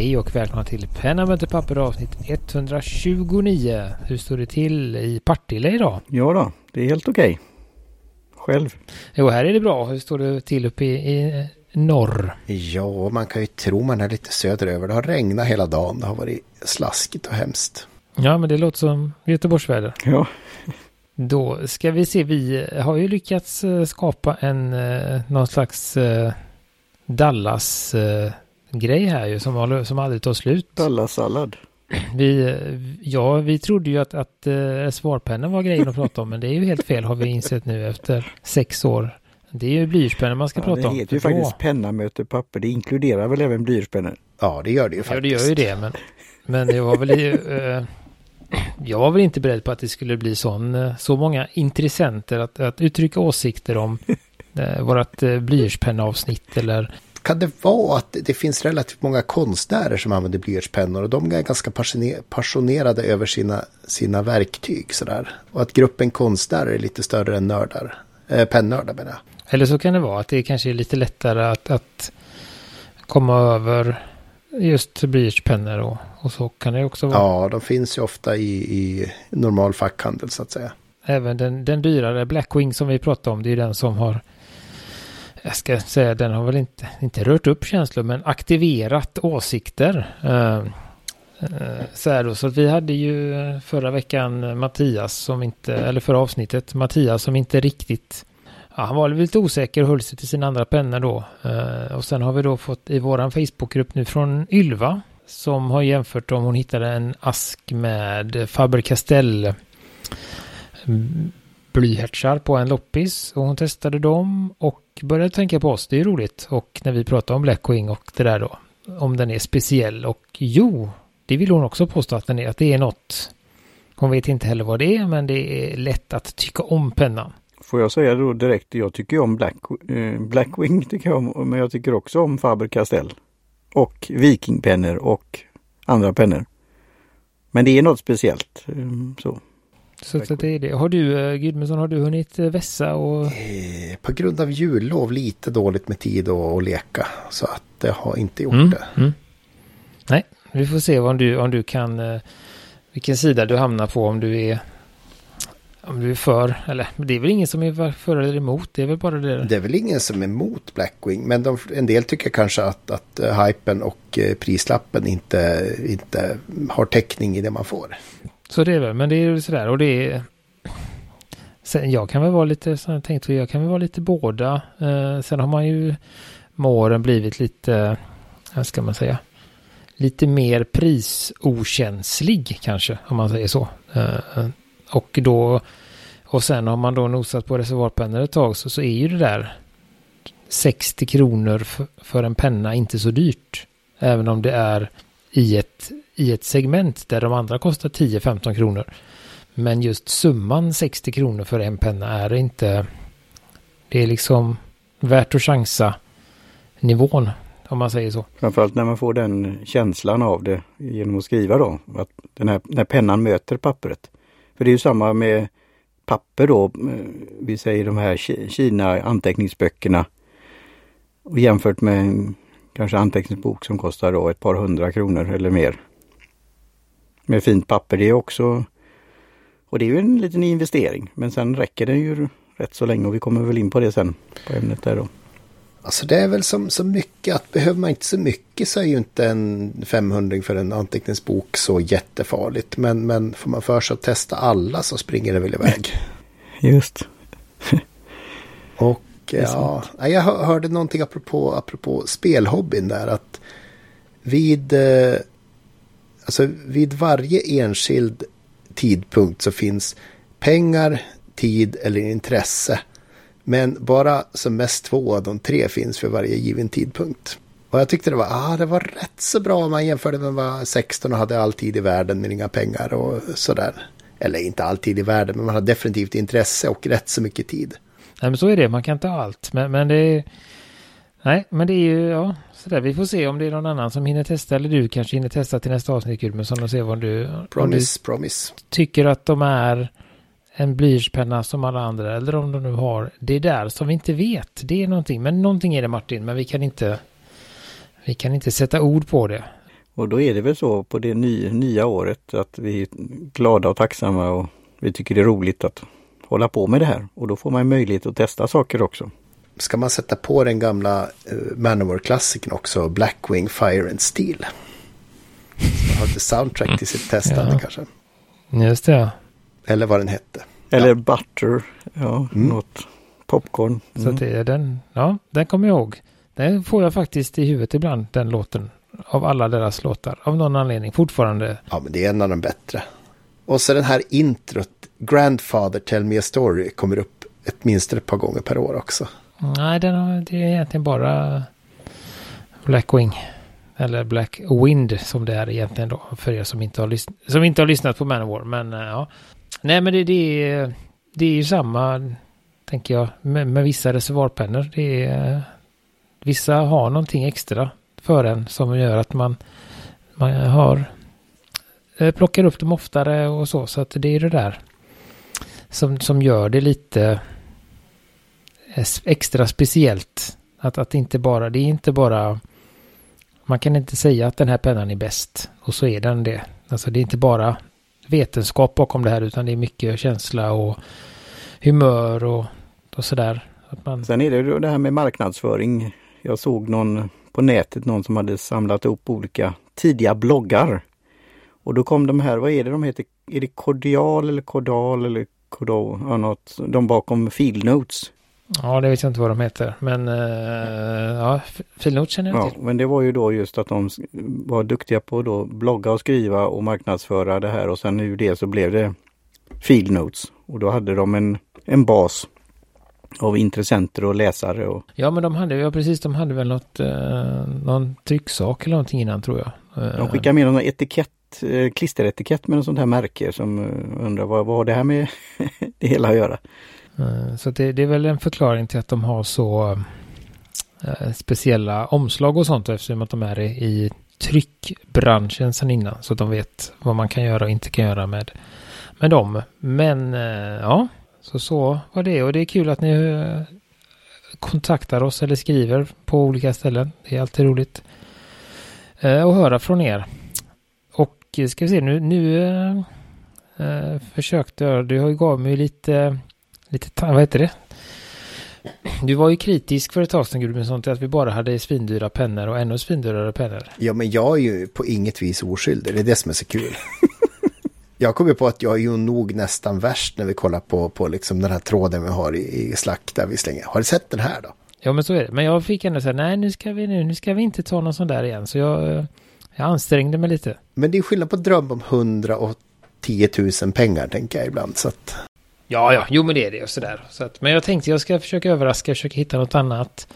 Hej och välkomna till Penna möter papper avsnitt 129. Hur står det till i Partille idag? Ja då, det är helt okej. Själv? Jo, här är det bra. Hur står det till uppe i, i norr? Ja, man kan ju tro man är lite söderöver. Det har regnat hela dagen. Det har varit slaskigt och hemskt. Ja, men det låter som Göteborgsväder. Ja. Då ska vi se, vi har ju lyckats eh, skapa en eh, någon slags eh, Dallas grej här ju som, som aldrig tar slut. Dallas-sallad. Vi, ja, vi trodde ju att, att uh, svarpennan var grejen att prata om, men det är ju helt fel har vi insett nu efter sex år. Det är ju blyertspennor man ska ja, prata om. Det heter ju faktiskt penna möter papper. Det inkluderar väl även blyertspennor? Ja, det gör det ju faktiskt. Ja, det gör ju det, men, men det var väl i, uh, jag var väl inte beredd på att det skulle bli sån, uh, så många intressenter att, att uttrycka åsikter om uh, vårt uh, blyertspenna-avsnitt eller kan det vara att det finns relativt många konstnärer som använder blyertspennor och de är ganska passionerade över sina, sina verktyg sådär. Och att gruppen konstnärer är lite större än nördar. Eh, pennördar menar jag. Eller så kan det vara att det kanske är lite lättare att, att komma över just blyertspennor och, och så kan det också vara. Ja, de finns ju ofta i, i normal fackhandel så att säga. Även den, den dyrare Blackwing som vi pratade om, det är den som har jag ska säga den har väl inte, inte rört upp känslor men aktiverat åsikter. Ehm, eh, så här då, så vi hade ju förra veckan Mattias som inte, eller förra avsnittet, Mattias som inte riktigt, ja, han var lite osäker och höll sig till sina andra pennor då. Eh, och sen har vi då fått i våran Facebookgrupp nu från Ylva som har jämfört om hon hittade en ask med Faber-Castell blyertsar på en loppis och hon testade dem och började tänka på oss. Det är roligt. Och när vi pratade om Blackwing och det där då, om den är speciell och jo, det vill hon också påstå att den är, att det är något. Hon vet inte heller vad det är, men det är lätt att tycka om pennan. Får jag säga då direkt, jag tycker om Black, eh, Blackwing, tycker jag om, men jag tycker också om Faber-Castell. Och Vikingpennor och andra pennor. Men det är något speciellt. Eh, så. Så det är det. Har du, eh, Gudmundsson, har du hunnit eh, vässa och? Eh, på grund av jullov lite dåligt med tid att, att leka. Så att det har inte gjort mm, det. Mm. Nej, vi får se om du, om du kan, vilken sida du hamnar på om du är om du är för, eller det är väl ingen som är för eller emot, det är väl bara det. Det är väl ingen som är emot Blackwing, men de, en del tycker kanske att, att hypen och prislappen inte, inte har täckning i det man får. Så det är väl, men det är ju sådär och det är... Sen, jag kan väl vara lite, så jag tänkte, jag kan väl vara lite båda. Eh, sen har man ju med åren blivit lite, vad ska man säga, lite mer prisokänslig kanske, om man säger så. Eh, och då, och sen har man då nosat på reservoarpennor ett tag så, så är ju det där 60 kronor för, för en penna inte så dyrt. Även om det är i ett i ett segment där de andra kostar 10-15 kronor. Men just summan 60 kronor för en penna är inte... Det är liksom värt att chansa nivån, om man säger så. Framförallt när man får den känslan av det genom att skriva då. Att den här, när pennan möter pappret. För det är ju samma med papper då. Eh, vi säger de här Kina anteckningsböckerna. Och jämfört med en kanske anteckningsbok som kostar då ett par hundra kronor eller mer med fint papper. Det är också och det är ju en liten investering. Men sen räcker den ju rätt så länge och vi kommer väl in på det sen på ämnet där då. Alltså det är väl som så mycket att behöver man inte så mycket så är ju inte en 500 för en anteckningsbok så jättefarligt. Men, men får man för sig att testa alla så springer det väl iväg. Just. och ja, jag hörde någonting apropå, apropå spelhobbyn där att vid eh, Alltså vid varje enskild tidpunkt så finns pengar, tid eller intresse. Men bara som mest två av de tre finns för varje given tidpunkt. Och jag tyckte det var, ah, det var rätt så bra om man jämförde med man var 16 och hade all tid i världen men inga pengar och sådär. Eller inte all tid i världen, men man har definitivt intresse och rätt så mycket tid. Nej, men så är det. Man kan inte ha allt. Men, men det är... Nej, men det är ju, ja, sådär. Vi får se om det är någon annan som hinner testa. Eller du kanske hinner testa till nästa avsnitt, Gudmundsson, och se vad du... Promise, du promise. Tycker att de är en blyertspenna som alla andra, eller om de nu har... Det är där som vi inte vet. Det är någonting, men någonting är det Martin, men vi kan inte... Vi kan inte sätta ord på det. Och då är det väl så på det nya, nya året att vi är glada och tacksamma och vi tycker det är roligt att hålla på med det här. Och då får man möjlighet att testa saker också. Ska man sätta på den gamla uh, Manowar-klassikern också, Blackwing Fire and Steel? Man har lite soundtrack till sitt testande ja. kanske. Just det. Eller vad den hette. Eller ja. Butter, ja, mm. något popcorn. Mm. Så det är den, ja, den kommer jag ihåg. Den får jag faktiskt i huvudet ibland, den låten. Av alla deras låtar, av någon anledning, fortfarande. Ja, men det är en av de bättre. Och så den här introt, Grandfather Tell Me A Story, kommer upp ett minst ett par gånger per år också. Nej, den har, det är egentligen bara Blackwing. Eller Black Wind som det är egentligen då. För er som inte har, lyssn som inte har lyssnat på Manowar. Men eh, ja. Nej men det, det, är, det är ju samma, tänker jag, med, med vissa reservoarpennor. Det är, vissa har någonting extra för en som gör att man, man har eh, plockar upp dem oftare och så. Så att det är det där som, som gör det lite extra speciellt. Att, att inte bara, det är inte bara man kan inte säga att den här pennan är bäst och så är den det. Alltså det är inte bara vetenskap bakom det här utan det är mycket känsla och humör och, och sådär. man... Sen är det det här med marknadsföring. Jag såg någon på nätet, någon som hade samlat ihop olika tidiga bloggar. Och då kom de här, vad är det de heter? Är det Cordial eller Cordal eller Cordal? Ja, något, de bakom Field Notes. Ja, det vet jag inte vad de heter. Men uh, ja, Filnot känner jag ja, till. Men det var ju då just att de var duktiga på att blogga och skriva och marknadsföra det här och sen ur det så blev det Field Notes. Och då hade de en, en bas av intressenter och läsare. Och... Ja, men de hade, ja precis, de hade väl något, uh, någon trycksak eller någonting innan tror jag. Uh, de skickade med någon etikett, klisteretikett med något sånt här märke som undrar vad, vad har det här med det hela att göra? Eh, så det, det, är väl en förklaring till att de har så eh, speciella omslag och sånt eftersom att de är i tryckbranschen sedan innan. Så att de vet vad man kan göra och inte kan göra med, med dem. Men eh, ja, så så var det. Och det är kul att ni kontaktar oss eller skriver på olika ställen. Det är alltid roligt att höra från er. Och ska vi se nu, nu försökte jag, du har ju gav mig lite lite, vad heter det? Du var ju kritisk för ett tag sedan Gudmundsson till att vi bara hade svindyra pennor och ännu svindyrare pennor. Ja, men jag är ju på inget vis oskyldig. Det är det som är så kul. jag kommer på att jag är ju nog nästan värst när vi kollar på, på liksom den här tråden vi har i, i Slack där vi slänger. Har du sett den här då? Ja, men så är det. Men jag fick ändå säga nej, nu ska vi nu, nu ska vi inte ta någon sån där igen. Så jag, jag ansträngde mig lite. Men det är skillnad på dröm om hundra och 10 000 pengar tänker jag ibland. Så att... Ja, ja, jo men det är det och sådär. Så att, men jag tänkte jag ska försöka överraska, försöka hitta något annat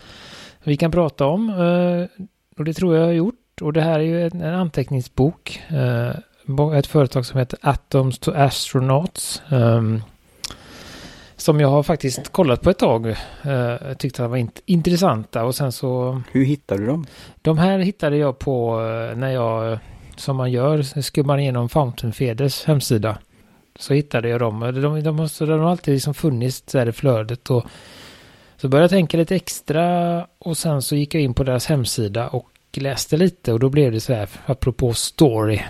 vi kan prata om. Eh, och det tror jag jag har gjort. Och det här är ju en, anteckningsbok. Eh, ett företag som heter Atoms to Astronauts. Um, som jag har faktiskt kollat på ett tag. Uh, tyckte att var int intressanta och sen så... Hur hittade du dem? De här hittade jag på när jag, som man gör, skummar igenom Fountain Feders hemsida så hittade jag dem. De, de, måste, de har alltid liksom funnits där i flödet. Och så började jag tänka lite extra och sen så gick jag in på deras hemsida och läste lite och då blev det så här apropå story.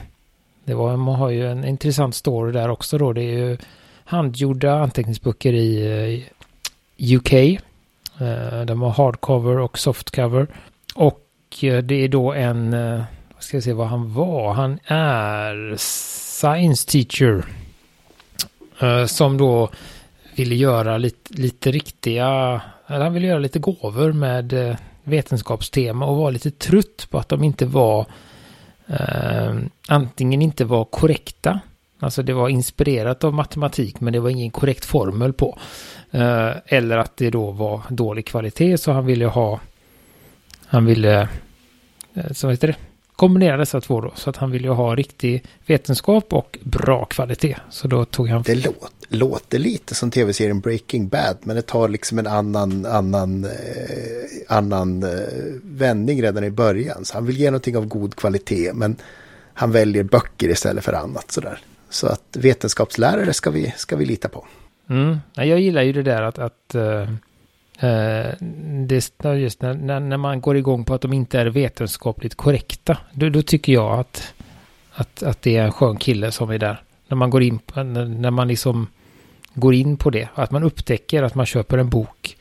Det var, man har ju en intressant story där också då. Det är ju handgjorda anteckningsböcker i eh, UK. Eh, de har hardcover och softcover. Och eh, det är då en, vad ska jag se vad han var, han är science teacher Eh, som då ville göra lite, lite riktiga, eller han ville göra lite gåvor med eh, vetenskapstema och var lite trött på att de inte var eh, antingen inte var korrekta. Alltså det var inspirerat av matematik men det var ingen korrekt formel på. Eh, eller att det då var dålig kvalitet så han ville ha han ville, eh, så heter det, kombinera dessa två då. Så att han ville ju ha riktig vetenskap och bra kvalitet. Så då tog han... Det låter, låter lite som tv-serien Breaking Bad. Men det tar liksom en annan, annan, eh, annan eh, vändning redan i början. Så han vill ge någonting av god kvalitet. Men han väljer böcker istället för annat sådär. Så att vetenskapslärare ska vi, ska vi lita på. Mm. Jag gillar ju det där att, att Eh, det, just när, när, när, man går igång på att de inte är vetenskapligt korrekta. Då, då, tycker jag att, att, att det är en skön kille som är där. När man går in på, när, när man liksom går in på det. Att man upptäcker att man köper en bok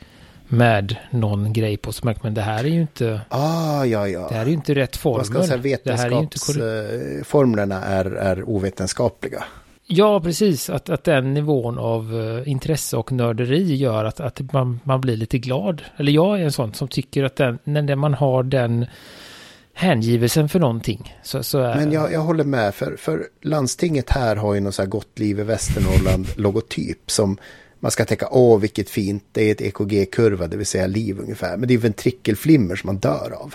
med någon grej på som men det här är ju inte... Ah, ja, ja. Det här är ju inte rätt formel. Vad ska säga, vetenskapsformlerna är, är, är ovetenskapliga. Ja, precis. Att, att den nivån av uh, intresse och nörderi gör att, att man, man blir lite glad. Eller jag är en sån som tycker att den, när man har den hängivelsen för någonting. Så, så är... Men jag, jag håller med, för, för landstinget här har ju någon så här gott liv i Västernorrland-logotyp som man ska tänka, åh vilket fint, det är ett EKG-kurva, det vill säga liv ungefär. Men det är ventrikelflimmer som man dör av.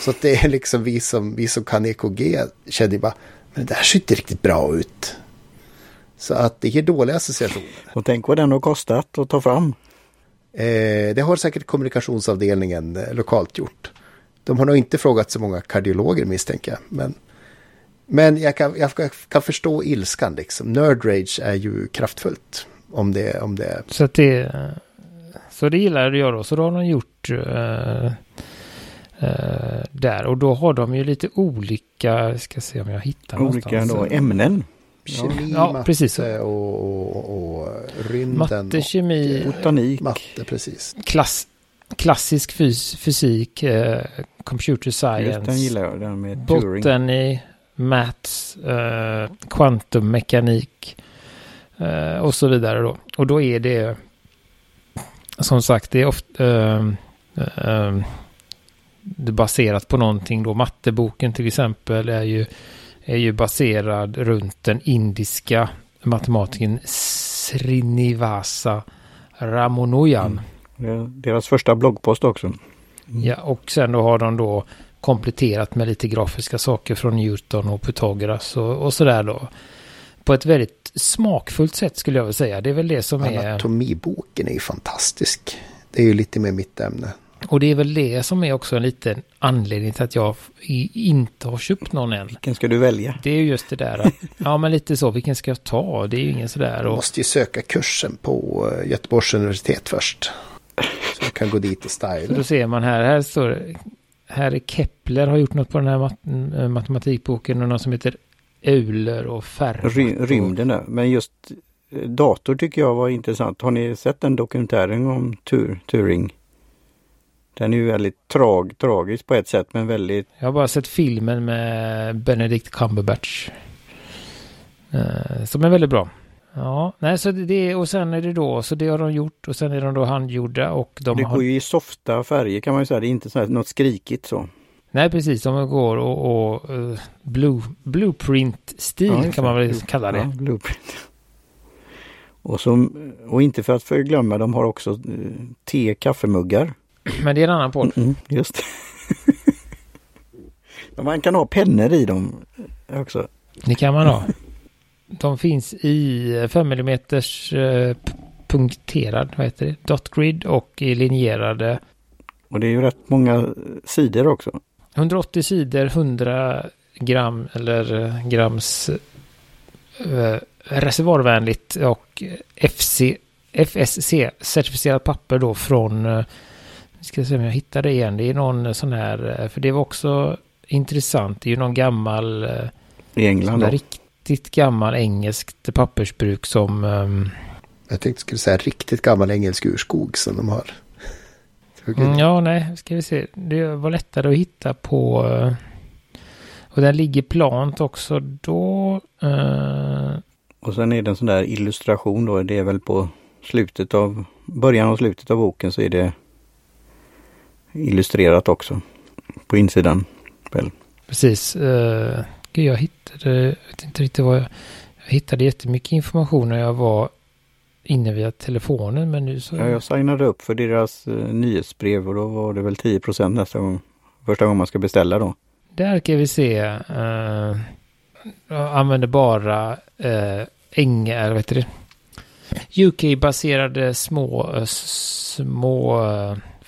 Så det är liksom vi som, vi som kan EKG känner bara, men det här ser inte riktigt bra ut. Så att det ger dåliga associationer. Och tänk vad den har kostat att ta fram. Eh, det har säkert kommunikationsavdelningen eh, lokalt gjort. De har nog inte frågat så många kardiologer misstänker jag. Men, men jag, kan, jag kan förstå ilskan liksom. Nerd rage är ju kraftfullt. Om det, om det... Så, att det, så det gillade jag då. Så då har de gjort uh, uh, där. Och då har de ju lite olika, ska se om jag hittar Olika då, ämnen. Kemi, ja, matte precis. Och, och, och rymden. Matte, kemi, botanik. Matte, precis. Klass, klassisk fys fysik, eh, computer science. Just den gillar jag, den med Turing. Botany, maths, eh, kvantummekanik eh, och så vidare då. Och då är det som sagt, det är ofta eh, eh, det baserat på någonting då. Matteboken till exempel är ju, är ju baserad runt den indiska matematikern Srinivasa Ramonoyan. Mm. Deras första bloggpost också. Mm. Ja, och sen då har de då kompletterat med lite grafiska saker från Newton och Pythagoras och, och sådär då. På ett väldigt smakfullt sätt skulle jag vilja säga. Det är väl det som Anatomiboken är... Anatomiboken är ju fantastisk. Det är ju lite mer mitt ämne. Och det är väl det som är också en liten anledning till att jag inte har köpt någon än. Vilken ska du välja? Det är ju just det där att, ja men lite så, vilken ska jag ta? Det är ju ingen sådär. Du måste ju söka kursen på eh, Göteborgs universitet först. Så du kan gå dit och styla. Så då ser man här, här står här är Kepler har gjort något på den här mat eh, matematikboken och någon som heter Euler och Fermat. Ry rymden där, men just eh, dator tycker jag var intressant. Har ni sett den dokumentären om Tur Turing? Den är ju väldigt trag, tragisk på ett sätt men väldigt... Jag har bara sett filmen med Benedict Cumberbatch. Eh, som är väldigt bra. Ja, nej så det och sen är det då, så det har de gjort och sen är de då handgjorda och de Det har... går ju i softa färger kan man ju säga, det är inte så här, något skrikigt så. Nej, precis, de går och, och uh, blue, blueprint-stil ja, kan man väl kalla det. Ja, blueprint. Och, som, och inte för att förglömma, de har också uh, te kaffemuggar. Men det är en annan podd. Mm, just Man kan ha pennor i dem också. Det kan man ha. De finns i 5 mm eh, punkterad, vad heter det, dot grid och i linjerade. Och det är ju rätt många sidor också. 180 sidor, 100 gram eller eh, grams eh, reservoarvänligt och FC, FSC-certifierat papper då från, eh, ska se om jag hittar det igen, det är någon sån här, eh, för det var också intressant, det är ju någon gammal, eh, i England då? Rikt, riktigt gammal engelskt pappersbruk som... Um... Jag tänkte skulle säga riktigt gammal engelsk urskog som de har. Mm, ja, nej, ska vi se. Det var lättare att hitta på... Och den ligger plant också då. Uh... Och sen är det en sån där illustration då. Det är väl på slutet av, början och slutet av boken så är det illustrerat också. På insidan. Väl. Precis. Uh, Gud, jag hittade, jag vet inte riktigt vad jag, jag hittade jättemycket information när jag var inne via telefonen men nu så... Ja, jag signade upp för deras uh, nyhetsbrev och då var det väl 10 nästa gång. Första gången man ska beställa då. Där kan vi se. Uh, jag använder bara uh, Enge, eller vet det? UK-baserade små, uh, små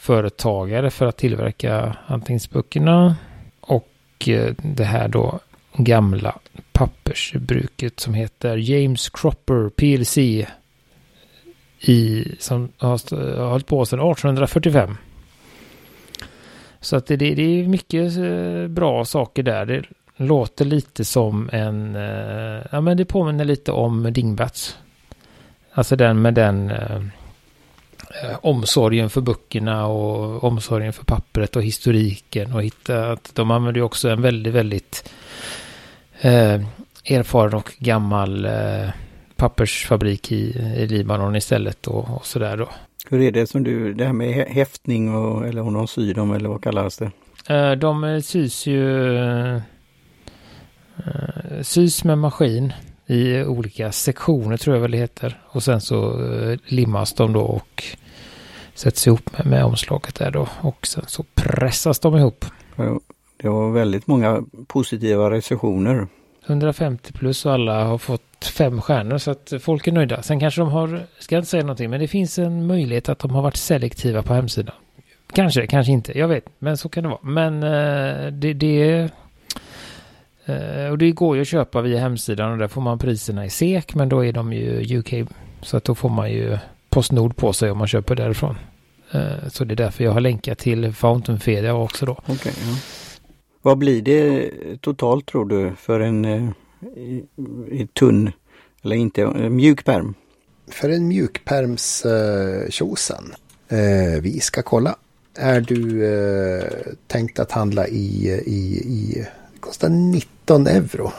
företagare för att tillverka anteckningsböckerna. Och eh, det här då gamla pappersbruket som heter James Cropper PLC. i, som har, har hållit på sedan 1845. Så att det, det, är mycket eh, bra saker där. Det låter lite som en, eh, ja men det påminner lite om Dingbats. Alltså den med den omsorgen för böckerna och omsorgen för pappret och historiken och hitta att de använder ju också en väldigt, väldigt eh, erfaren och gammal eh, pappersfabrik i, i Libanon istället och, och sådär då. Hur är det som du, det här med häftning och, eller om de syr dem eller vad kallas det? Eh, de sys ju eh, sys med maskin i olika sektioner tror jag väl det heter. Och sen så eh, limmas de då och sätts ihop med, med omslaget där då. Och sen så pressas de ihop. Det var väldigt många positiva recensioner. 150 plus och alla har fått fem stjärnor så att folk är nöjda. Sen kanske de har, ska jag inte säga någonting, men det finns en möjlighet att de har varit selektiva på hemsidan. Kanske, kanske inte, jag vet, men så kan det vara. Men eh, det, det och det går ju att köpa via hemsidan och där får man priserna i SEK, men då är de ju UK, så att då får man ju Postnord på sig om man köper därifrån. Eh, så det är därför jag har länkat till Fountainfedia också då. Okay, ja. Vad blir det totalt tror du för en eh, i, i tunn, eller inte, en mjuk perm? För en mjukperms uh, tjosan. Uh, vi ska kolla. Är du uh, tänkt att handla i, i, i, kostar 19 euro.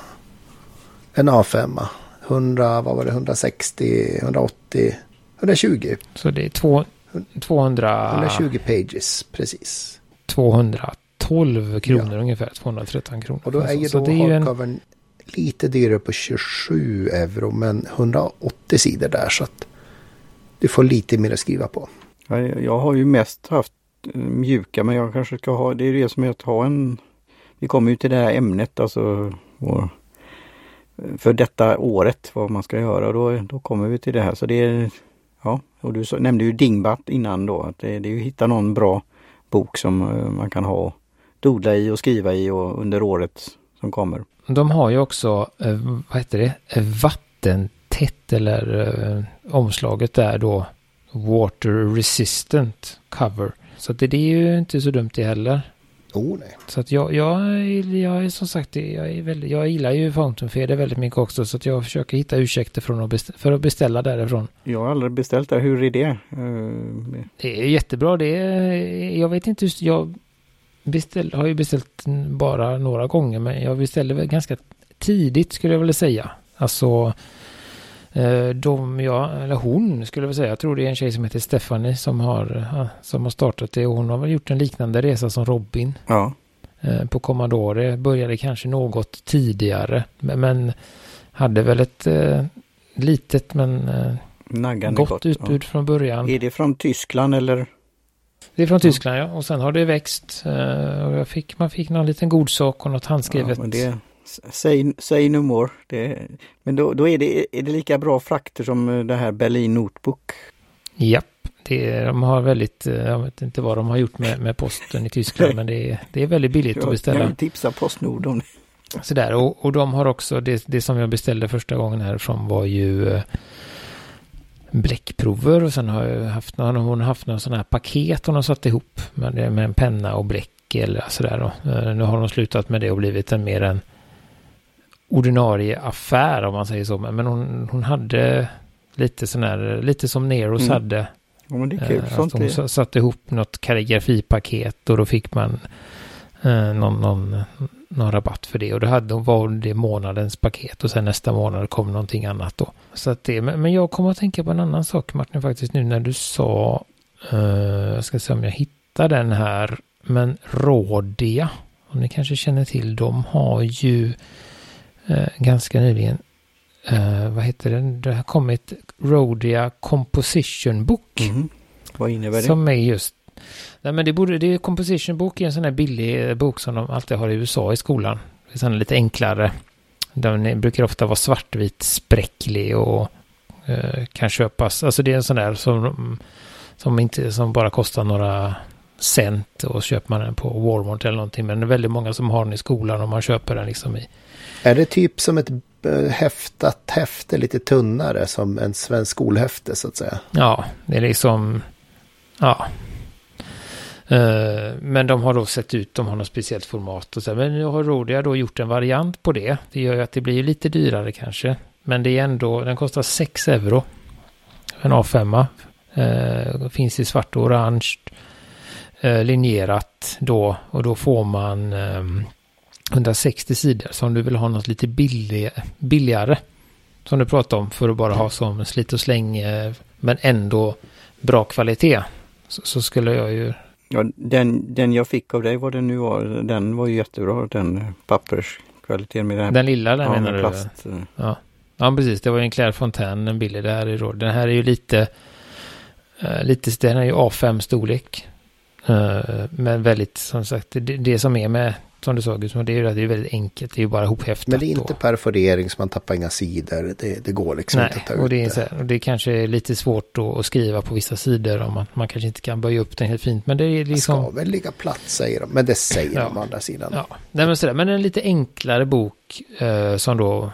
En A5. 100, vad var det, 160, 180, 120. Så det är två, 200... 120 pages, precis. 200 12 kronor ja. ungefär, 213 kronor. Och då är ju då hardcovern en... lite dyrare på 27 euro, men 180 sidor där så att du får lite mer att skriva på. Ja, jag har ju mest haft mjuka, men jag kanske ska ha, det är det som är att ha en, vi kommer ju till det här ämnet alltså, vår, för detta året, vad man ska göra, då, då kommer vi till det här. Så det är, ja, och du nämnde ju Dingbat innan då, att det, det är ju att hitta någon bra bok som eh, man kan ha dodla i och skriva i och under året som kommer. De har ju också, eh, vad heter det, eh, vattentätt eller omslaget där då water resistant cover. Så det, det är ju inte så dumt det heller. Oh, nej. Så att jag, jag, jag är som sagt, jag, är väldigt, jag gillar ju Fountain Fair väldigt mycket också. Så att jag försöker hitta ursäkter från att beställa, för att beställa därifrån. Jag har aldrig beställt det. Hur är det? Det är jättebra. Det är, jag vet inte just, jag beställ, har ju beställt bara några gånger men jag beställde väl ganska tidigt skulle jag vilja säga. Alltså de, ja, eller hon skulle jag säga. Jag tror det är en tjej som heter Stephanie som har, som har startat det. Och hon har väl gjort en liknande resa som Robin. Ja. Eh, på Commodore. Började kanske något tidigare. Men hade väl ett eh, litet men eh, gott, gott utbud ja. från början. Är det från Tyskland eller? Det är från Tyskland ja. Och sen har det växt. Eh, och jag fick, man fick någon liten god sak och något handskrivet. Ja, det, say, say no more. Det, men då, då är, det, är det lika bra frakter som eh, det här Berlin Notebook? Japp. Det, de har väldigt, eh, jag vet inte vad de har gjort med, med posten i Tyskland, men det är, det är väldigt billigt att beställa. Jag tipsa Postnord om det. Sådär, och, och de har också, det, det som jag beställde första gången härifrån var ju bläckprover och sen har jag haft, har hon haft några sådana här paket hon har satt ihop med, med en penna och bläck eller sådär. Eh, nu har de slutat med det och blivit en mer en ordinarie affär om man säger så. Men hon, hon hade lite sån här, lite som Neros mm. hade. Ja, men det är kul. Sånt hon det. satte ihop något kaligrafipaket och då fick man eh, någon, någon, någon rabatt för det. Och då hade, var det månadens paket och sen nästa månad kom någonting annat då. Så att det, men jag kommer att tänka på en annan sak Martin faktiskt nu när du sa, uh, jag ska se om jag hittar den här, men Rådia, om ni kanske känner till, de har ju uh, ganska nyligen, uh, vad heter den, det har kommit Rådia Composition Book. Mm. Vad innebär det? Som är just Nej men det borde, det är Composition Book är en sån här billig bok som de alltid har i USA i skolan. Det är sån lite enklare. Den brukar ofta vara svartvit, spräcklig och eh, kan köpas. Alltså det är en sån där som, som, inte, som bara kostar några cent och köper man den på Walmart eller någonting. Men det är väldigt många som har den i skolan och man köper den liksom i. Är det typ som ett eh, häftat häfte, lite tunnare som en svensk skolhäfte så att säga? Ja, det är liksom, ja. Uh, men de har då sett ut, de har något speciellt format och så. Men nu har Rodia då gjort en variant på det. Det gör ju att det blir lite dyrare kanske. Men det är ändå, den kostar 6 euro. En A5. Uh, finns i svart och orange. Uh, linjerat då. Och då får man um, 160 sidor. Så om du vill ha något lite billig, billigare. Som du pratade om. För att bara ha som slit och släng. men ändå bra kvalitet. Så, så, skulle jag ju... Ja, den, den jag fick av dig, vad det nu var, den var ju jättebra. Den papperskvaliteten med den. Den lilla den ja, menar plast. du? Ja. Ja, precis. Det var ju en Claire Fontaine, en billig. Det här är då, den här är ju lite, uh, lite, den är ju A5 storlek. Uh, men väldigt, som sagt, det, det som är med, som du sa Gusman, det är ju att det är väldigt enkelt. Det är ju bara ihophäftat. Men det är inte då. perforering så man tappar inga sidor. Det, det går liksom Nej, inte att ta och det, är här, och det kanske är lite svårt att skriva på vissa sidor om att man kanske inte kan böja upp den helt fint. Men det är liksom... ska väl ligga platt säger de. Men det säger Ja. de å andra sidan. Ja, nej men sådär. Men en lite enklare bok eh, som då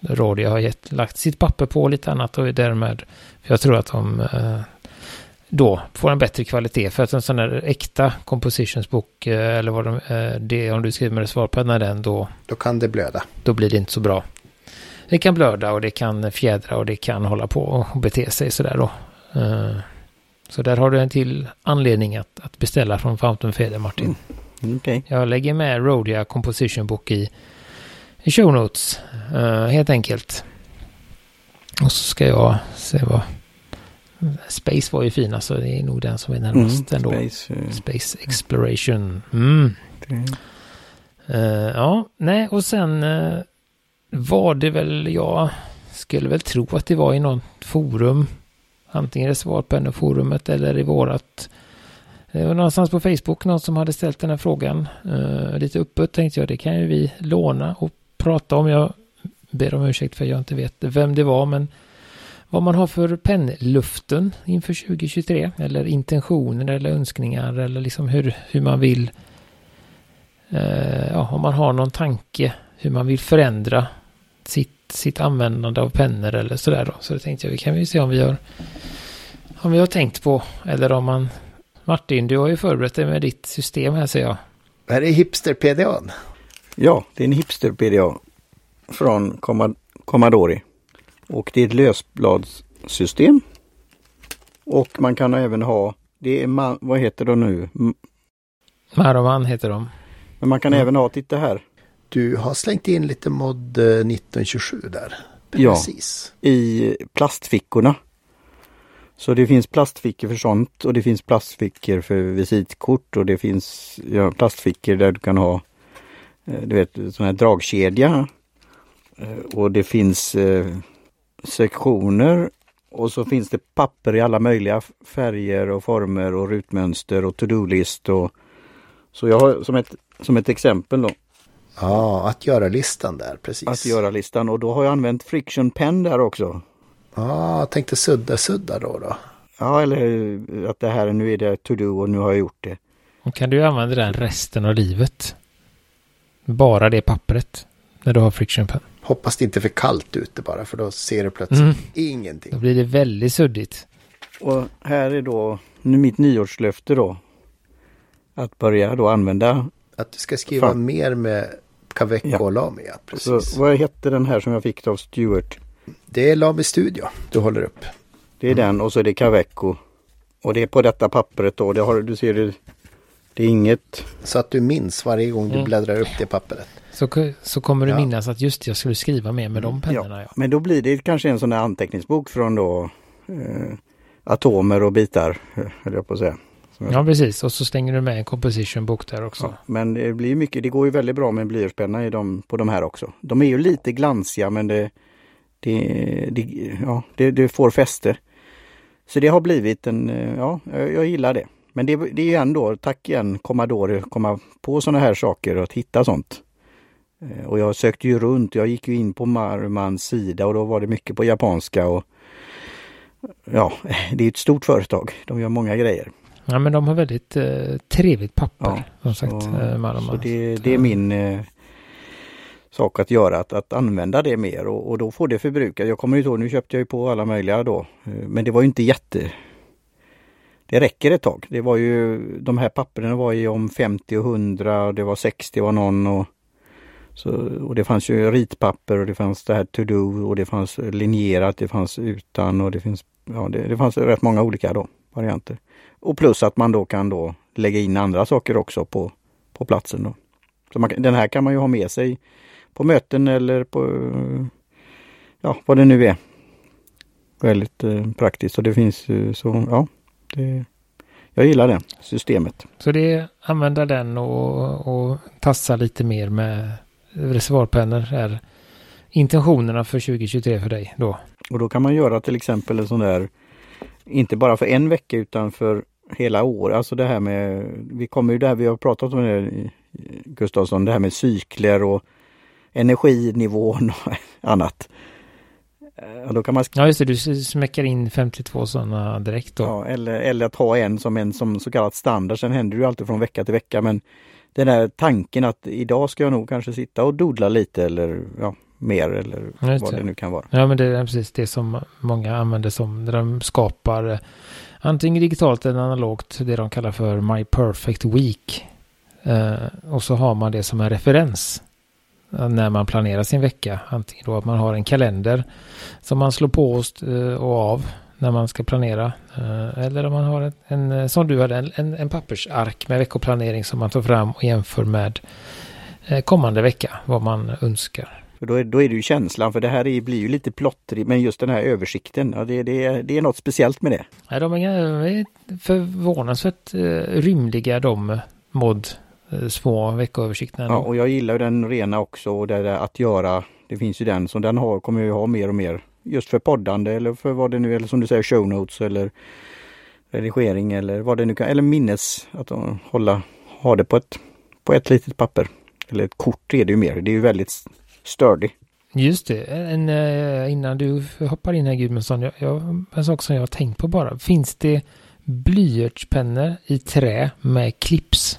Rodia har gett, lagt sitt papper på lite annat och därmed, för jag tror att de eh, då får en bättre kvalitet. För att en sån där äkta compositionsbok, eh, eller vad de, eh, det om du skriver med svarpenna den, då, Då kan det blöda. då blir det inte så bra. Det kan blöda och det kan fjädra och det kan hålla på och bete sig sådär då. Eh, så där har du en till anledning att, att beställa från Fountain Feather, Martin. Okej. Jag lägger med Rodia Composition Book i, i show notes. helt enkelt. Och så ska jag se vad... Space var ju fin alltså. Det är nog den som är närmast ändå. Space, eh, Space Exploration. Mm. Eh, ja, nej och sen eh, var det väl, jag skulle väl tro att det var i något forum. Antingen i Svarpenneforumet eller i vårat. Det var någonstans på Facebook någon som hade ställt den här frågan. Eh, lite öppet tänkte jag, det kan ju vi låna och prata om. Jag ber om ursäkt för jag inte vet vem det var, men vad man har för pennluften inför 2023 eller intentioner eller önskningar eller liksom hur, hur man vill eh, ja, om man har någon tanke hur man vill förändra sitt, sitt användande av pennor eller sådär då. Så det tänkte jag, vi kan vi se om vi har om vi har tänkt på eller om man Martin, du har ju förberett dig med ditt system här ser jag. Här är hipster-PDAn. Ja, det är en hipster-PDA från Commodore. Och det är ett lösbladssystem. Och man kan även ha, det är, ma- vad heter det nu? M- Maroman heter de. Men man kan Mm. även ha, titta här, Du har slängt in lite mod eh, 1927 där. Ja. Precis. i plastfickorna. Så det finns plastfickor för sånt och det finns plastfickor för visitkort och det finns ja, plastfickor där du kan ha eh, du vet, sån här dragkedja. Eh, Och det finns eh, sektioner och så finns det papper i alla möjliga färger och former och rutmönster och to-do-list. Och, så jag har som ett, som ett exempel då, Ja, att göra-listan där, precis. att göra-listan och då har jag använt friction pen där också. Ja, jag tänkte sudda-sudda då då. Ja, eller att det här, nu är det to do och nu har jag gjort det. Och kan du använda den resten av livet? Bara det pappret. När du har friction pen. Hoppas det inte är för kallt ute bara, för då ser du plötsligt Mm. ingenting. Då blir det väldigt suddigt. Och här är då nu mitt nyårslöfte då. Att börja då använda. Att du ska skriva Fan. mer med Caveco Ja. och Lami, ja, precis. Så, vad hette den här som jag fick av Stuart? Det är Lami Studio du håller upp. Det är den och så är det Caveco. Och det är på detta pappret då. Det har, du ser det. Det är inget. Så att du minns varje gång du Mm. bläddrar upp det pappret. Så, så kommer du Ja. minnas att just jag skulle skriva mer med de pennorna. Ja. Men då blir det kanske en sån här anteckningsbok från då eh, atomer och bitar, eh, höll jag på att säga. ja, precis. Och så stänger du med en composition bok där också. Ja, men det blir mycket, det går ju väldigt bra med en blyertspenna i på de här också. De är ju lite glansiga men det, det, det, ja, det, det får fäste. Så det har blivit en, eh, ja, jag, jag gillar det. Men det, det är ju ändå, tack igen Commodore, komma på sådana här saker och att hitta sånt. Eh, Och jag sökte ju runt, jag gick ju in på Marmans sida och då var det mycket på japanska och ja, det är ett stort företag. De gör många grejer. Ja, men de har väldigt eh, trevligt papper. Ja, som sagt, så, eh, så det, det är min eh, sak att göra, att, att använda det mer och, och då får det förbrukas. Jag kommer ju ihåg, nu köpte jag ju på alla möjliga då, eh, men det var ju inte jätte det räcker ett tag. Det var ju, de här papperna var ju om 50 och 100, det var 60 var någon och så, och det fanns ju ritpapper och det fanns det här to do och det fanns linjerat, det fanns utan och det finns, ja det, det fanns rätt många olika då, varianter. Och plus att man då kan då lägga in andra saker också på, på platsen då. Så man, den här kan man ju ha med sig på möten eller på, ja vad det nu är. Väldigt eh, praktiskt och det finns ju så, ja. Det, jag gillar det systemet. Så det är använda den och, och tassa lite mer med reservoarpennor är intentionerna för 2023 för dig då? Och då kan man göra till exempel en sån där, inte bara för en vecka utan för hela år. Alltså det här med, vi kommer ju där vi har pratat om det Gustavsson, det här med cykler och energinivån och annat. Ja, då kan man... ja just det, du smäcker in 52 sådana direkt då. Ja, eller, eller att ha en som en som så kallat standard. Sen händer det ju alltid från vecka till vecka men den där tanken att idag ska jag nog kanske sitta och dodla lite eller ja, mer eller Just vad det. det nu kan vara. Ja men det är precis det som många använder som när de skapar eh, antingen digitalt eller analogt det de kallar för My Perfect Week. Eh, och så har man det som en referens eh, när man planerar sin vecka. Antingen då att man har en kalender som man slår på eh, och av när man ska planera. Eh, eller om man har en, en eh, som du hade, en, en pappersark med veckoplanering som man tar fram och jämför med eh, kommande vecka, vad man önskar. För då, är, då är det ju känslan, för det här är, blir ju lite plottrigt, men just den här översikten, ja, det, det, det är något speciellt med det. Ja, de är förvånansvärt rymliga de mod små veckoöversikterna. Ja, och jag gillar den rena också och det där att göra, det finns ju den som den har, kommer jag ha mer och mer just för poddande eller för vad det nu är, som du säger show notes eller redigering eller vad det nu kan, eller minnes, att hålla, ha det på ett, på ett litet papper. Eller ett kort är det ju mer, det är ju väldigt sturdy. Just det, en, eh, innan du hoppar in här Gudmundsson, jag, jag, en sak som jag har tänkt på bara. Finns det blyertspennor i trä med clips?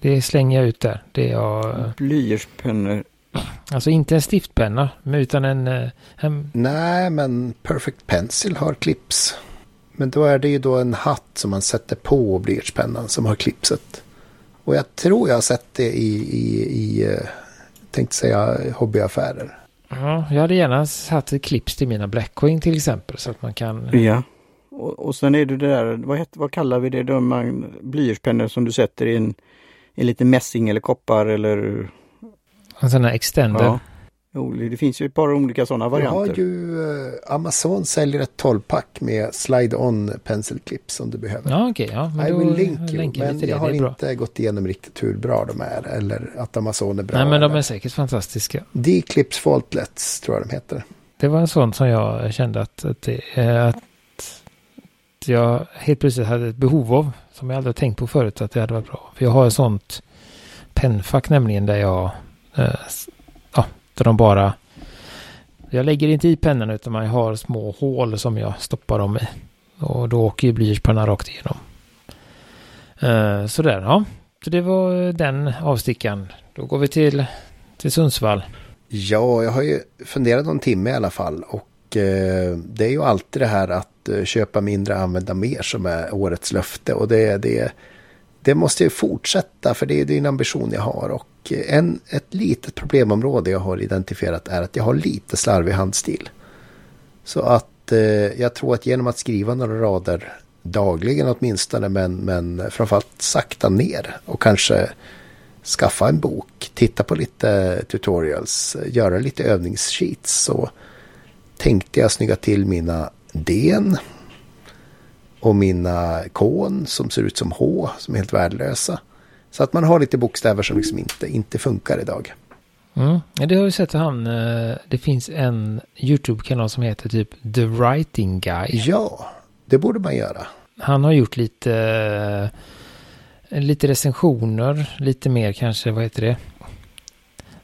Det slänger jag ut där. Det är jag... Blyertspennor Alltså inte en stiftpenna, utan en, eh, en... Nej, men Perfect Pencil har clips. Men då är det ju då en hatt som man sätter på blyertspennan som har clipset. Och jag tror jag har sett det i, i, i eh, tänkte säga hobbyaffärer. Ja, jag hade gärna satt ett clips till mina Blackwing till exempel så att man kan... Ja. Och, och sen är det det där, vad, heter, vad kallar vi det, de blyertspennor som du sätter i en, en liten mässing eller koppar eller en sån här extender. Ja. Det finns ju ett par olika sådana varianter. Jag har ju eh, Amazon säljer ett 12-pack med slide-on pencil clips om du behöver. Ja, okej. Okay, ja, men I will link you. Men jag har inte gått igenom riktigt hur bra de är. Eller att Amazon är bra. Nej, men de är säkert fantastiska. D-clips faultlets tror jag de heter. Det var en sån som jag kände att, att, det, att jag helt plötsligt hade ett behov av. Som jag aldrig tänkt på förut att det hade varit bra. För jag har ett sånt pennfack nämligen där jag Eh, Eh, ja, där de bara... Jag lägger inte i pennan utan man har små hål som jag stoppar dem i. Och då åker ju blyertspennan rakt igenom. Uh, sådär, ja. Så det var eh, den avstickan. Då går vi till, till Sundsvall. Ja, jag har ju funderat någon timme i alla fall. Och det är ju alltid det här att köpa mindre, använda mer som är årets löfte. Och det, det, det måste ju fortsätta för det är, din en ambition jag har. Och eh, en, ett litet problemområde jag har identifierat är att jag har lite slarvig handstil. Så att eh, jag tror att genom att skriva några rader dagligen åtminstone men, men framförallt sakta ner och kanske skaffa en bok, titta på lite tutorials, göra lite övningssheets så tänkte jag snygga till mina den och mina kon som ser ut som H som är helt värdelösa. Så att man har lite bokstäver som liksom inte, inte funkar idag. Mm. Det har vi sett han, eh, det finns en YouTube-kanal som heter typ The Writing Guy. Ja, det borde man göra. Han har gjort lite, eh, lite recensioner, lite mer kanske, vad heter det?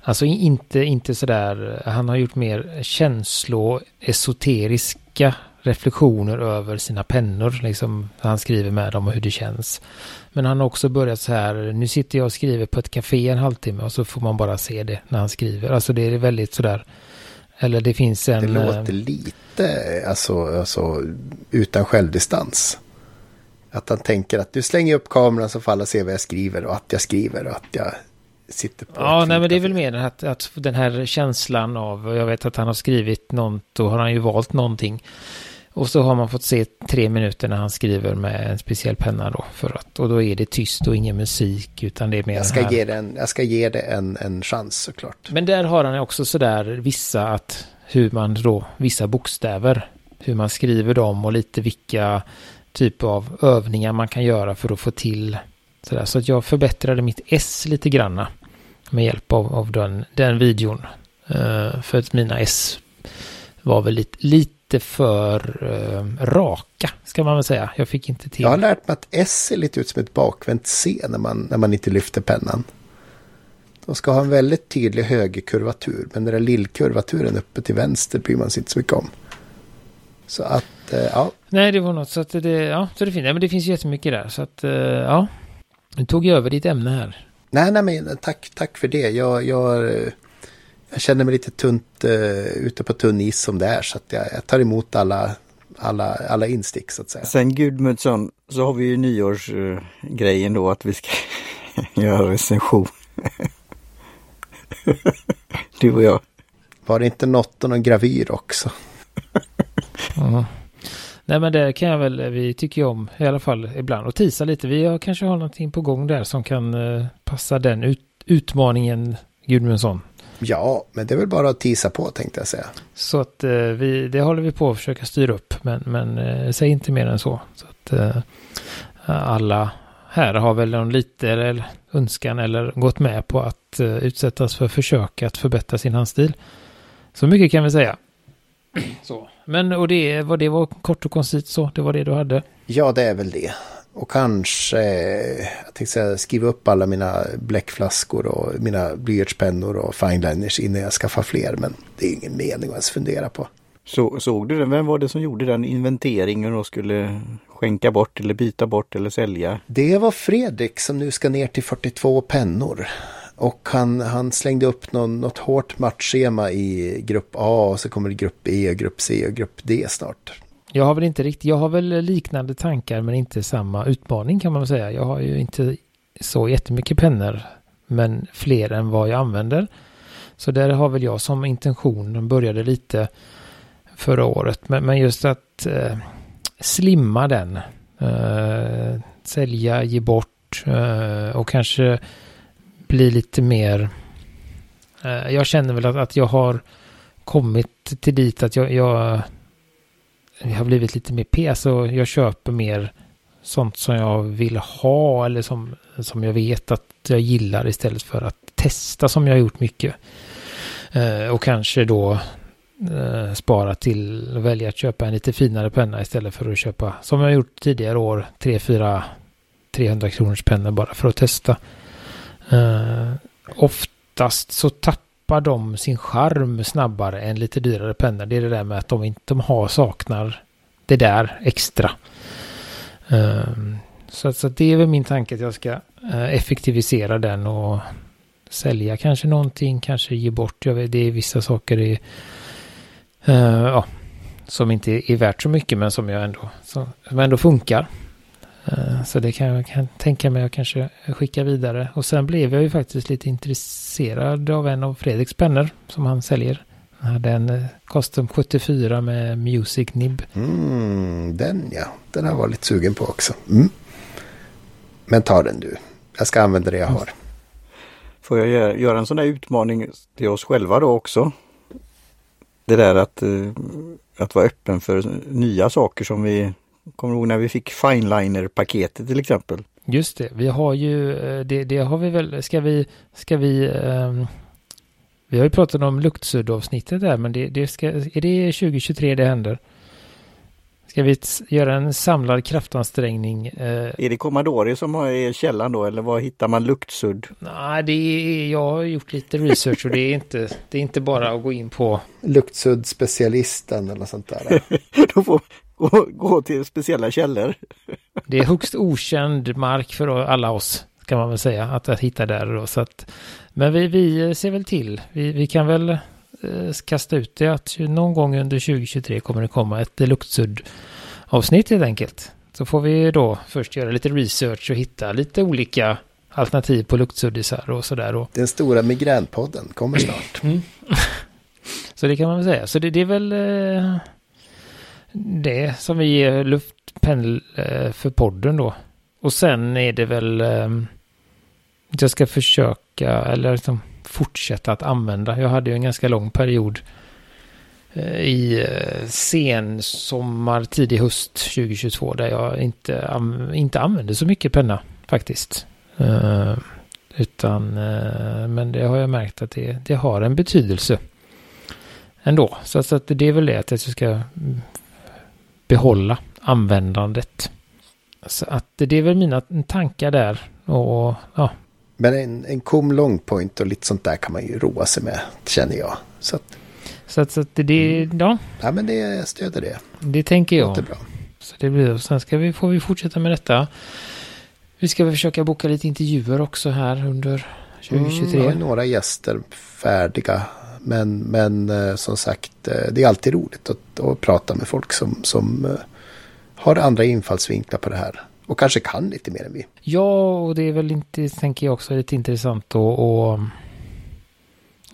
Alltså inte, inte sådär, han har gjort mer känsloesoteriska reflektioner över sina pennor. Liksom han skriver med dem och hur det känns. Men han har också börjat så här. Nu sitter jag och skriver på ett café en halvtimme och så får man bara se det när han skriver. Alltså det är väldigt sådär. Eller det finns en... Det låter lite alltså, alltså utan självdistans. Att han tänker att du slänger upp kameran så får alla se vad jag skriver och att jag skriver och att jag sitter på. Ja, nej men det är väl mer att, att den här känslan av, jag vet att han har skrivit något, då har han ju valt någonting. Och så har man fått se tre minuter när han skriver med en speciell penna då. För att, och då är det tyst och ingen musik utan det är mer jag ska, ge det en, jag ska ge det en, en chans såklart. Men där har han också sådär vissa att hur man då, vissa bokstäver, hur man skriver dem och lite vilka typ av övningar man kan göra för att få till sådär. Så att jag förbättrade mitt S lite granna med hjälp av, av den, den videon. Uh, för att mina S var väl lite, lite för uh, raka, ska man väl säga. Jag fick inte till. Jag har lärt mig att S ser lite ut som ett bakvänt C när man, när man inte lyfter pennan. De ska ha en väldigt tydlig högerkurvatur, men den där lillkurvaturen uppe till vänster bryr man sig inte så mycket om. Så att, uh, ja. Nej, det var något så att det, ja, så det finns, ja, men det finns jättemycket där. Så att, ja. Nu tog jag över ditt ämne här. Nej, nej, men tack, tack för det. Jag, jag, jag känner mig lite tunt uh, ute på tunn is som det är. Så att jag, jag tar emot alla, alla, alla instick så att säga. Sen Gudmundsson så har vi ju nyårsgrejen uh, då att vi ska göra recension. du och jag. Var det inte något och någon gravyr också? mm. Nej men det kan jag väl, vi tycker ju om i alla fall ibland och tisa lite. Vi har, kanske har någonting på gång där som kan uh, passa den ut, utmaningen Gudmundsson. Ja, men det är väl bara att tisa på tänkte jag säga. Så att uh, vi, det håller vi på att försöka styra upp, men, men uh, säg inte mer än så. Så att alla här har väl någon lite eller önskan eller gått med på att utsättas för försök att förbättra sin handstil. Så mycket kan vi säga. Så. Men och det, var det var kort och koncist så, det var det du hade? Ja, det är väl det. Och kanske, jag tänkte säga, skriva upp alla mina bläckflaskor och mina blyertspennor och fineliners innan jag skaffar fler. Men det är ingen mening att ens fundera på. Så, såg du den? Vem var det som gjorde den inventeringen och skulle skänka bort eller byta bort eller sälja? Det var Fredrik som nu ska ner till 42 pennor. Och han, han slängde upp någon, något hårt matchschema i grupp A och så kommer det grupp E grupp C och grupp D snart. Jag har väl inte riktigt, jag har väl liknande tankar men inte samma utmaning kan man väl säga. Jag har ju inte så jättemycket pennor men fler än vad jag använder. Så där har väl jag som intention, den började lite förra året, men, men just att eh, slimma den, eh, sälja, ge bort eh, och kanske bli lite mer... Eh, jag känner väl att, att jag har kommit till dit att jag, jag, jag har blivit lite mer P. Alltså jag köper mer sånt som jag vill ha eller som, som jag vet att jag gillar istället för att testa som jag har gjort mycket. Eh, och kanske då eh, spara till och välja att köpa en lite finare penna istället för att köpa som jag gjort tidigare år 3, 4, 300 kronors pennor bara för att testa. Eh, oftast så tappar de sin charm snabbare än lite dyrare pennor. Det är det där med att de inte de har, saknar det där extra. Um, så, så det är väl min tanke att jag ska uh, effektivisera den och sälja kanske någonting, kanske ge bort. Jag vet, det är vissa saker i, eh, ja, som inte är värt så mycket men som jag ändå, som ändå funkar. Eh, så det kan jag kan tänka mig att kanske skicka vidare. Och sen blev jag ju faktiskt lite intresserad av en av Fredriks pennor som han säljer. Han hade en eh, Custom 74 med Music Nib. Mm, den ja, den har jag varit lite sugen på också. Mm. Men ta den du. Jag ska använda det jag har. Får jag göra en sån där utmaning till oss själva då också? Det där att, eh, att vara öppen för nya saker som vi Kommer du ihåg när vi fick Fineliner-paketet till exempel? Just det, vi har ju, eh, det, det har vi väl, ska vi, ska vi, um, vi har ju pratat om luktsudd-avsnittet där, men det, det ska, är det 2023 det händer? Ska vi göra en samlad kraftansträngning? Eh... Är det Commodore som är källan då eller var hittar man luktsudd? Nej, det är, jag har gjort lite research och det är inte, det är inte bara att gå in på... Luktsudd-specialisten eller sånt där. då får gå, gå till speciella källor. det är högst okänd mark för alla oss kan man väl säga att, att hitta där då. Så att, men vi, vi ser väl till. Vi, vi kan väl eh, kasta ut det att någon gång under 2023 kommer det komma ett luktsudd avsnitt helt enkelt. Så får vi då först göra lite research och hitta lite olika alternativ på luktsuddisar och sådär. Den stora migränpodden kommer snart. Mm. så det kan man väl säga. Så det, det är väl eh, det som vi ger luftpendel eh, för podden då. Och sen är det väl ehm, jag ska försöka eller liksom fortsätta att använda. Jag hade ju en ganska lång period eh, i sen sommar, tidig höst 2022 där jag inte, inte använde så mycket penna faktiskt. Ehm, utan, men det har jag märkt att det, det har en betydelse ändå. Så, så att det är väl det att jag ska behålla användandet. Så att det är väl mina tankar där. Och ja, men en, en kom longpoint och lite sånt där kan man ju roa sig med, känner jag. Så att, så att, så att det, ja. Ja, men det, jag stöder det. Det tänker jag. Det bra. Så det blir, sen ska vi, får vi fortsätta med detta. Vi ska väl försöka boka lite intervjuer också här under 2023. Mm, några gäster färdiga. Men, men eh, som sagt, eh, det är alltid roligt att, att prata med folk som, som eh, har andra infallsvinklar på det här. Och kanske kan lite mer än vi. Ja, och det är väl inte, tänker jag också, lite intressant att och,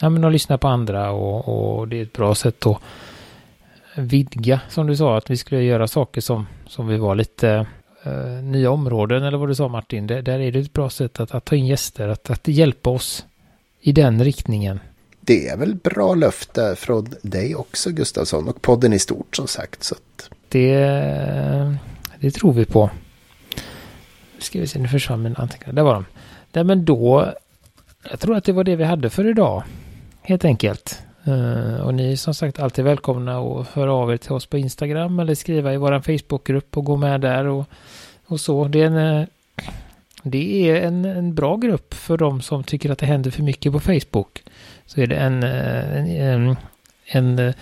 ja, men att lyssna på andra och, och det är ett bra sätt att vidga, som du sa, att vi skulle göra saker som, som vi var lite uh, nya områden, eller vad du sa Martin. Det, där är det ett bra sätt att, att ta in gäster, att, att hjälpa oss i den riktningen. Det är väl bra löfte från dig också Gustavsson och podden i stort som sagt. Så att... det, det tror vi på ska vi se, nu försvann min anteckningar. Där var de. Nej, men då, jag tror att det var det vi hade för idag. Helt enkelt. Eh, och ni är som sagt alltid välkomna att höra av er till oss på Instagram eller skriva i vår Facebookgrupp och gå med där och, och så. Det är, en, eh, det är en, en bra grupp för de som tycker att det händer för mycket på Facebook. Så är det en, eh, en, en, en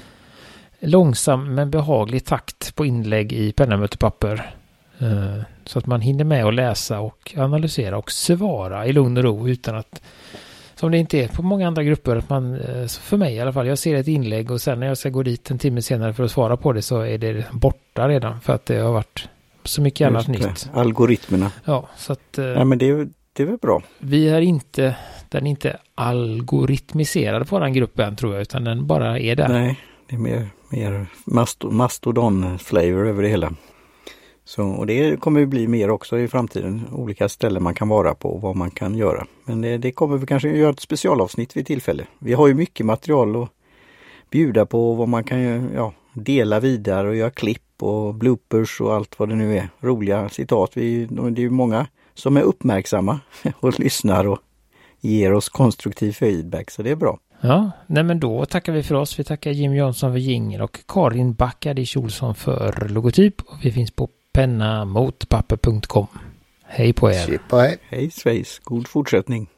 långsam men behaglig takt på inlägg i pennamötepapper. Uh, så att man hinner med att läsa och analysera och svara i lugn och ro utan att som det inte är på många andra grupper, att man, eh, för mig i alla fall, jag ser ett inlägg och sen när jag ska gå dit en timme senare för att svara på det så är det borta redan för att det har varit så mycket annat nytt. Algoritmerna. Ja, så att... Eh, ja, men det är, det är väl bra. Vi är inte, den är inte algoritmiserad på den gruppen tror jag, utan den bara är där. Nej, det är mer, mer mastodon-flavor över det hela. Så, och det kommer ju bli mer också i framtiden. Olika ställen man kan vara på och vad man kan göra. Men det, det kommer vi kanske göra ett specialavsnitt vid tillfälle. Vi har ju mycket material att bjuda på vad man kan ja, dela vidare och göra klipp och bloopers och allt vad det nu är. Roliga citat. Vi, det är ju många som är uppmärksamma och lyssnar och ger oss konstruktiv feedback så det är bra. Ja, nej men då tackar vi för oss. Vi tackar Jim Jansson för jingel och Karin Backadic Olsson för logotyp. Och vi finns på penna mot papper.com. Hej på er! Chip, hej! Hej svejs! God fortsättning!